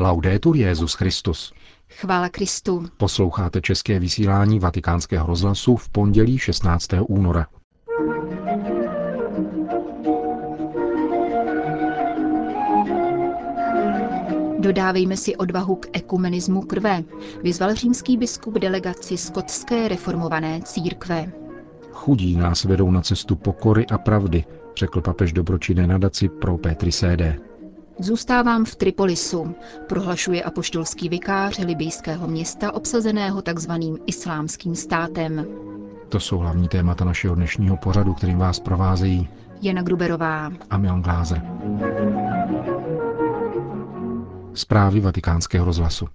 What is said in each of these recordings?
Laudetur Jezus Christus. Chvála Kristu. Posloucháte české vysílání Vatikánského rozhlasu v pondělí 16. února. Dodávejme si odvahu k ekumenismu krve, vyzval římský biskup delegaci skotské reformované církve. Chudí nás vedou na cestu pokory a pravdy, řekl papež dobročinné nadaci pro Petri CD. Zůstávám v Tripolisu, prohlašuje apoštolský vikář libijského města obsazeného takzvaným islámským státem. To jsou hlavní témata našeho dnešního pořadu, kterým vás provázejí Jana Gruberová a Milan Glázer. Zprávy vatikánského rozhlasu.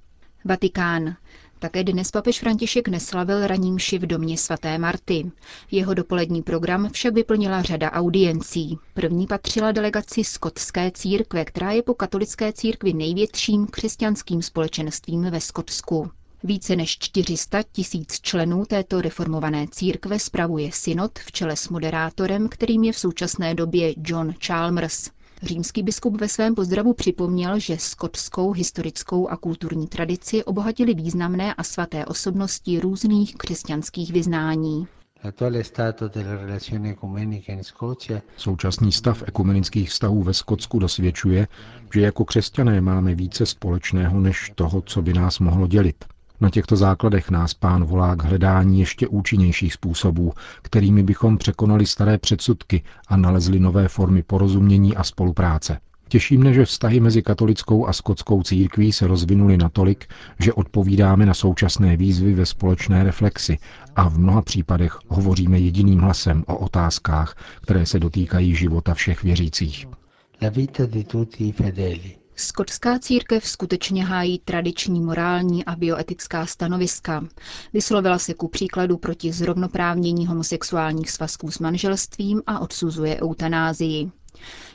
Vatikán. Také dnes papež František neslavil raní mši v domě svaté Marty. Jeho dopolední program však vyplnila řada audiencí. První patřila delegaci skotské církve, která je po katolické církvi největším křesťanským společenstvím ve Skotsku. Více než 400 tisíc členů této reformované církve spravuje synod v čele s moderátorem, kterým je v současné době John Chalmers. Římský biskup ve svém pozdravu připomněl, že skotskou historickou a kulturní tradici obohatili významné a svaté osobnosti různých křesťanských vyznání. Současný stav ekumenických vztahů ve Skotsku dosvědčuje, že jako křesťané máme více společného než toho, co by nás mohlo dělit. Na těchto základech nás pán volá k hledání ještě účinnějších způsobů, kterými bychom překonali staré předsudky a nalezli nové formy porozumění a spolupráce. Těší mne, že vztahy mezi katolickou a skotskou církví se rozvinuly natolik, že odpovídáme na současné výzvy ve společné reflexi a v mnoha případech hovoříme jediným hlasem o otázkách, které se dotýkají života všech věřících. La vita di tutti fedeli Skotská církev skutečně hájí tradiční morální a bioetická stanoviska. Vyslovila se ku příkladu proti zrovnoprávnění homosexuálních svazků s manželstvím a odsuzuje eutanázii.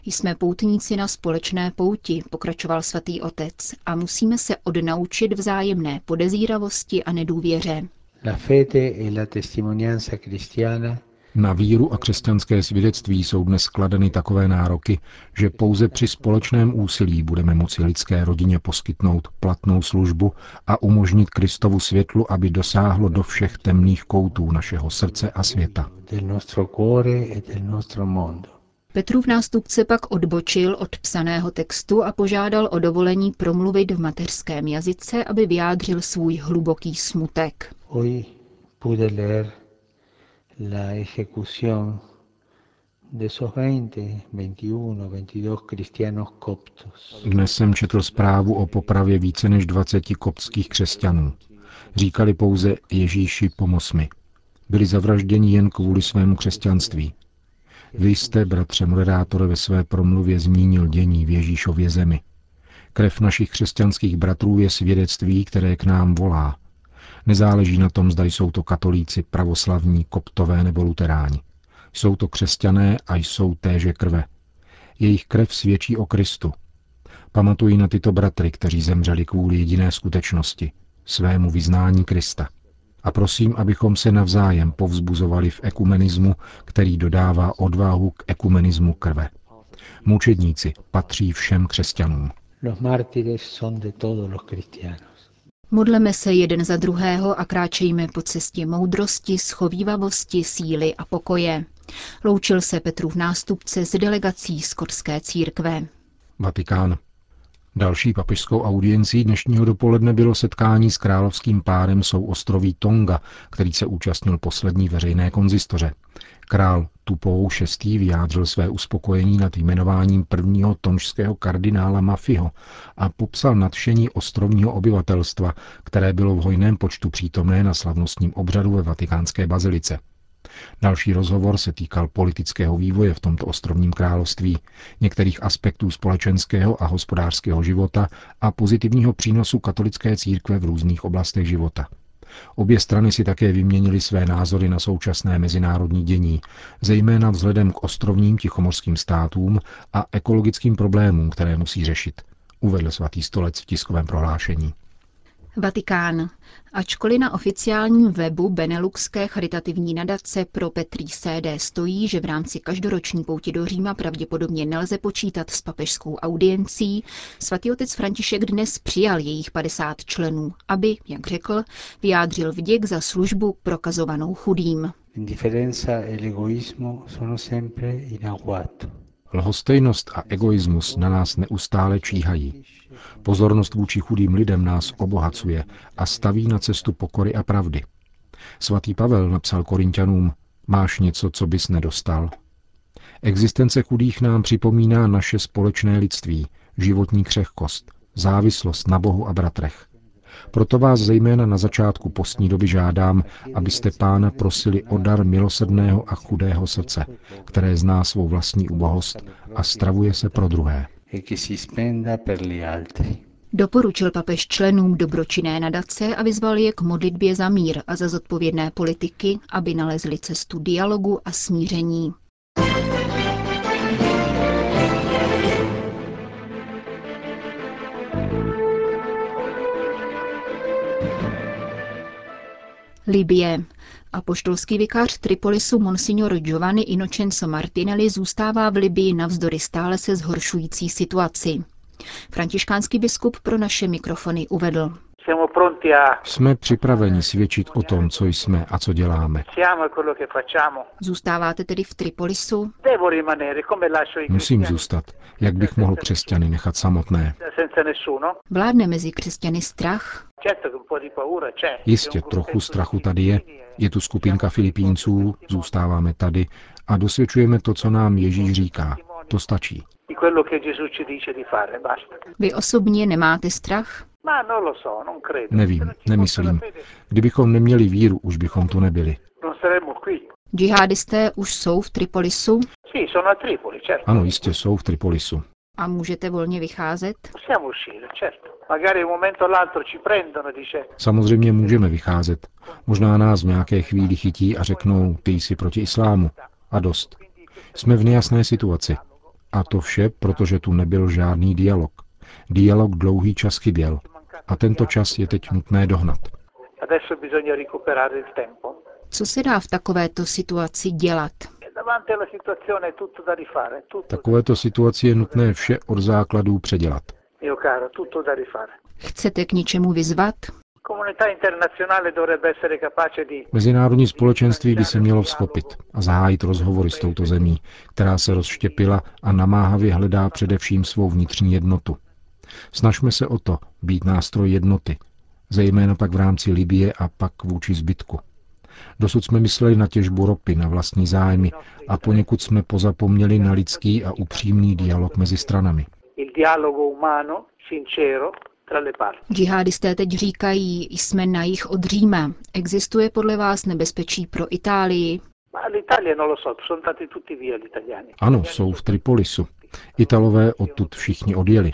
Jsme poutníci na společné pouti, pokračoval svatý otec, a musíme se odnaučit vzájemné podezíravosti a nedůvěře. La e la testimonianza cristiana na víru a křesťanské svědectví jsou dnes skladeny takové nároky, že pouze při společném úsilí budeme moci lidské rodině poskytnout platnou službu a umožnit Kristovu světlu, aby dosáhlo do všech temných koutů našeho srdce a světa. E Petrův nástupce pak odbočil od psaného textu a požádal o dovolení promluvit v mateřském jazyce, aby vyjádřil svůj hluboký smutek. Hoy pude leer la ejecución de esos 20, 21, 22 cristianos coptos. Dnes jsem četl zprávu o popravě více než 20 koptských křesťanů. Říkali pouze Ježíši pomoz mi. Byli zavražděni jen kvůli svému křesťanství. Vy jste, bratře moderátore, ve své promluvě zmínil dění v Ježíšově zemi. Krev našich křesťanských bratrů je svědectví, které k nám volá. Nezáleží na tom, zda jsou to katolíci, pravoslavní, koptové nebo luteráni. Jsou to křesťané a jsou téže krve. Jejich krev svědčí o Kristu. Pamatují na tyto bratry, kteří zemřeli kvůli jediné skutečnosti, svému vyznání Krista. A prosím, abychom se navzájem povzbuzovali v ekumenismu, který dodává odvahu k ekumenismu krve. Mučedníci patří všem křesťanům. Los mártires son de todos los cristianos. Modleme se jeden za druhého a kráčejme po cestě moudrosti, schovývavosti, síly a pokoje. Loučil se Petrův nástupce z delegací skotské církve. Vatikán. Další papežskou audiencí dnešního dopoledne bylo setkání s královským párem souostroví Tonga, který se účastnil poslední veřejné konzistoře. Král Tupou VI. vyjádřil své uspokojení nad jmenováním prvního tonžského kardinála Mafiho a popsal nadšení ostrovního obyvatelstva, které bylo v hojném počtu přítomné na slavnostním obřadu ve vatikánské bazilice. Další rozhovor se týkal politického vývoje v tomto ostrovním království, některých aspektů společenského a hospodářského života a pozitivního přínosu katolické církve v různých oblastech života. Obě strany si také vyměnily své názory na současné mezinárodní dění, zejména vzhledem k ostrovním tichomorským státům a ekologickým problémům, které musí řešit, uvedl svatý stolec v tiskovém prohlášení. Vatikán. Ačkoliv na oficiálním webu Beneluxské charitativní nadace pro Petrý CD stojí, že v rámci každoroční pouti do Říma pravděpodobně nelze počítat s papežskou audiencí, svatý otec František dnes přijal jejich 50 členů, aby, jak řekl, vyjádřil vděk za službu prokazovanou chudým. Lhostejnost a egoismus na nás neustále číhají. Pozornost vůči chudým lidem nás obohacuje a staví na cestu pokory a pravdy. Svatý Pavel napsal Korintianům, máš něco, co bys nedostal? Existence chudých nám připomíná naše společné lidství, životní křehkost, závislost na Bohu a bratrech. Proto vás zejména na začátku postní doby žádám, abyste pána prosili o dar milosrdného a chudého srdce, které zná svou vlastní ubohost a stravuje se pro druhé. Doporučil papež členům dobročinné nadace a vyzval je k modlitbě za mír a za zodpovědné politiky, aby nalezli cestu dialogu a smíření. Libie. Apoštolský vikář Tripolisu Monsignor Giovanni Innocenzo Martinelli zůstává v Libii navzdory stále se zhoršující situaci. Františkánský biskup pro naše mikrofony uvedl. Jsme připraveni svědčit o tom, co jsme a co děláme. Zůstáváte tedy v Tripolisu? Musím zůstat. Jak bych mohl křesťany nechat samotné? Vládne mezi křesťany strach? Jistě, trochu strachu tady je. Je tu skupinka Filipínců, zůstáváme tady a dosvědčujeme to, co nám Ježíš říká. To stačí. Vy osobně nemáte strach? Nevím, nemyslím. Kdybychom neměli víru, už bychom tu nebyli. Džihadisté už jsou v Tripolisu? Ano, jistě jsou v Tripolisu. A můžete volně vycházet? Samozřejmě můžeme vycházet. Možná nás v nějaké chvíli chytí a řeknou, ty jsi proti islámu. A dost. Jsme v nejasné situaci. A to vše, protože tu nebyl žádný dialog. Dialog dlouhý čas chyběl. A tento čas je teď nutné dohnat. Co se dá v takovéto situaci dělat? Takovéto situaci je nutné vše od základů předělat. Chcete k něčemu vyzvat? Mezinárodní společenství by se mělo vzchopit a zahájit rozhovory s touto zemí, která se rozštěpila a namáhavě hledá především svou vnitřní jednotu. Snažme se o to být nástroj jednoty, zejména pak v rámci Libie a pak vůči zbytku. Dosud jsme mysleli na těžbu ropy, na vlastní zájmy a poněkud jsme pozapomněli na lidský a upřímný dialog mezi stranami. Džihadisté teď říkají, jsme na jich od Říma. Existuje podle vás nebezpečí pro Itálii? Ano, jsou v Tripolisu. Italové odtud všichni odjeli.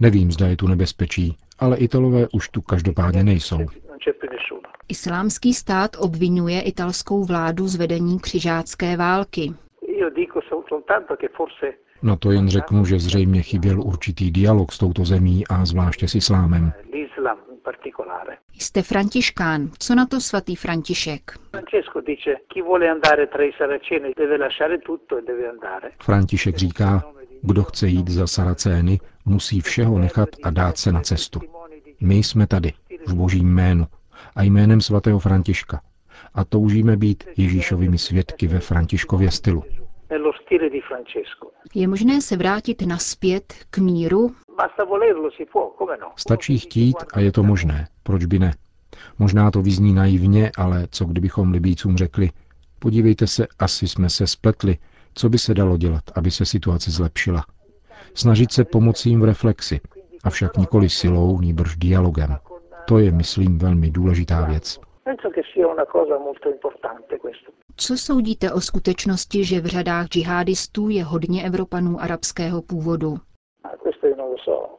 Nevím, zda je tu nebezpečí, ale Italové už tu každopádně nejsou. Islámský stát obvinuje italskou vládu z vedení křižácké války. Na to jen řeknu, že zřejmě chyběl určitý dialog s touto zemí a zvláště s islámem. Jste františkán. Co na to svatý František? František říká, kdo chce jít za Saracény, musí všeho nechat a dát se na cestu. My jsme tady, v božím jménu a jménem svatého Františka. A toužíme být Ježíšovými svědky ve Františkově stylu. Je možné se vrátit naspět k míru? Stačí chtít a je to možné. Proč by ne? Možná to vyzní naivně, ale co kdybychom Libícům řekli, podívejte se, asi jsme se spletli, co by se dalo dělat, aby se situace zlepšila. Snažit se pomoci jim v reflexi, avšak nikoli silou, nýbrž dialogem. To je, myslím, velmi důležitá věc. Co soudíte o skutečnosti, že v řadách džihadistů je hodně Evropanů arabského původu?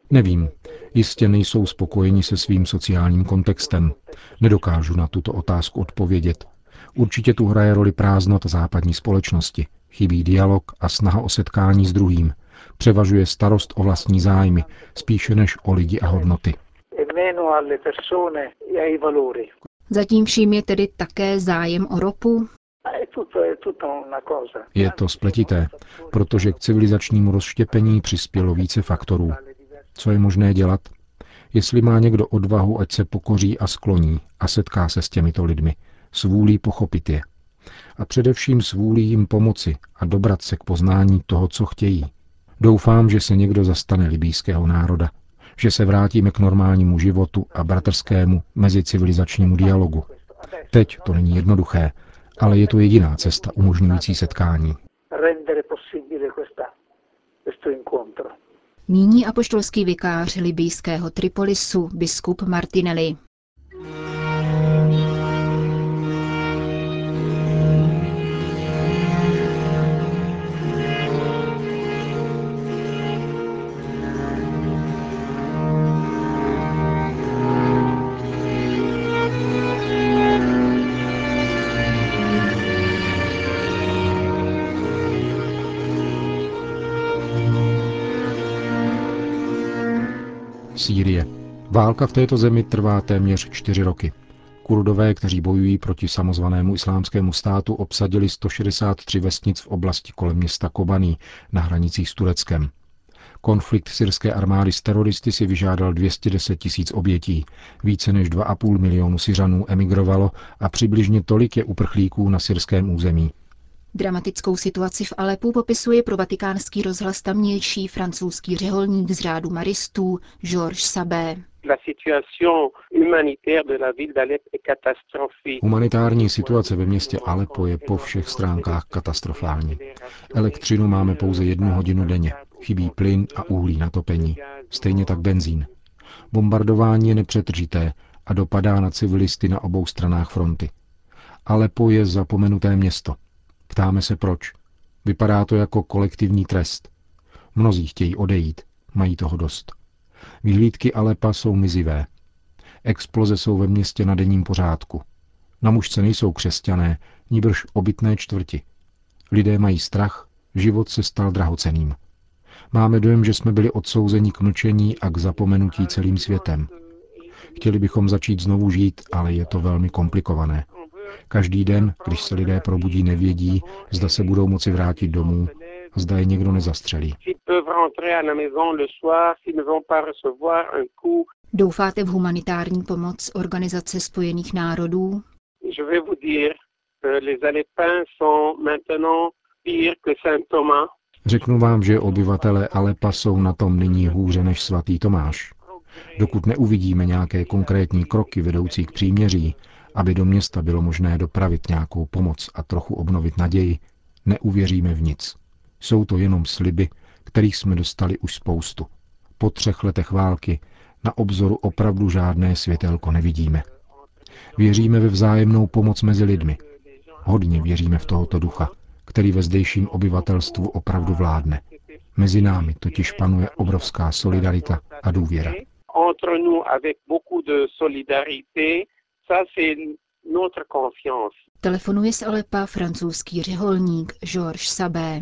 Nevím. Jistě nejsou spokojeni se svým sociálním kontextem. Nedokážu na tuto otázku odpovědět. Určitě tu hraje roli prázdnota západní společnosti. Chybí dialog a snaha o setkání s druhým. Převažuje starost o vlastní zájmy, spíše než o lidi a hodnoty. Zatím vším je tedy také zájem o ropu? Je to spletité, protože k civilizačnímu rozštěpení přispělo více faktorů. Co je možné dělat? Jestli má někdo odvahu, ať se pokoří a skloní a setká se s těmito lidmi, s vůlí pochopit je. A především s vůlí jim pomoci a dobrat se k poznání toho, co chtějí. Doufám, že se někdo zastane libýského národa, že se vrátíme k normálnímu životu a bratrskému mezicivilizačnímu dialogu. Teď to není jednoduché, ale je to jediná cesta umožňující setkání. Míní apoštolský vikář libýského Tripolisu, biskup Martinelli. Sýrie. Válka v této zemi trvá téměř čtyři roky. Kurdové, kteří bojují proti samozvanému islámskému státu, obsadili 163 vesnic v oblasti kolem města Kobani na hranicích s Tureckem. Konflikt syrské armády s teroristy si vyžádal 210 tisíc obětí. Více než 2,5 milionu Syřanů emigrovalo a přibližně tolik je uprchlíků na syrském území. Dramatickou situaci v Alepu popisuje pro vatikánský rozhlas tamnější francouzský řeholník z řádu maristů Georges Sabé. Humanitární situace ve městě Alepo je po všech stránkách katastrofální. Elektřinu máme pouze jednu hodinu denně. Chybí plyn a uhlí na topení. Stejně tak benzín. Bombardování je nepřetržité a dopadá na civilisty na obou stranách fronty. Alepo je zapomenuté město. Ptáme se proč. Vypadá to jako kolektivní trest. Mnozí chtějí odejít, mají toho dost. Vyhlídky Alepa jsou mizivé. Exploze jsou ve městě na denním pořádku. Na mužce nejsou křesťané, níbrž obytné čtvrti. Lidé mají strach, život se stal drahoceným. Máme dojem, že jsme byli odsouzeni k mlčení a k zapomenutí celým světem. Chtěli bychom začít znovu žít, ale je to velmi komplikované. Každý den, když se lidé probudí, nevědí, zda se budou moci vrátit domů, zda je někdo nezastřelí. Doufáte v humanitární pomoc Organizace spojených národů? Řeknu vám, že obyvatele Alepa jsou na tom nyní hůře než svatý Tomáš. Dokud neuvidíme nějaké konkrétní kroky vedoucí k příměří, aby do města bylo možné dopravit nějakou pomoc a trochu obnovit naději, neuvěříme v nic. Jsou to jenom sliby, kterých jsme dostali už spoustu. Po třech letech války na obzoru opravdu žádné světelko nevidíme. Věříme ve vzájemnou pomoc mezi lidmi. Hodně věříme v tohoto ducha, který ve zdejším obyvatelstvu opravdu vládne. Mezi námi totiž panuje obrovská solidarita a důvěra. Telefonuje z Alepa francouzský řeholník Georges Sabé.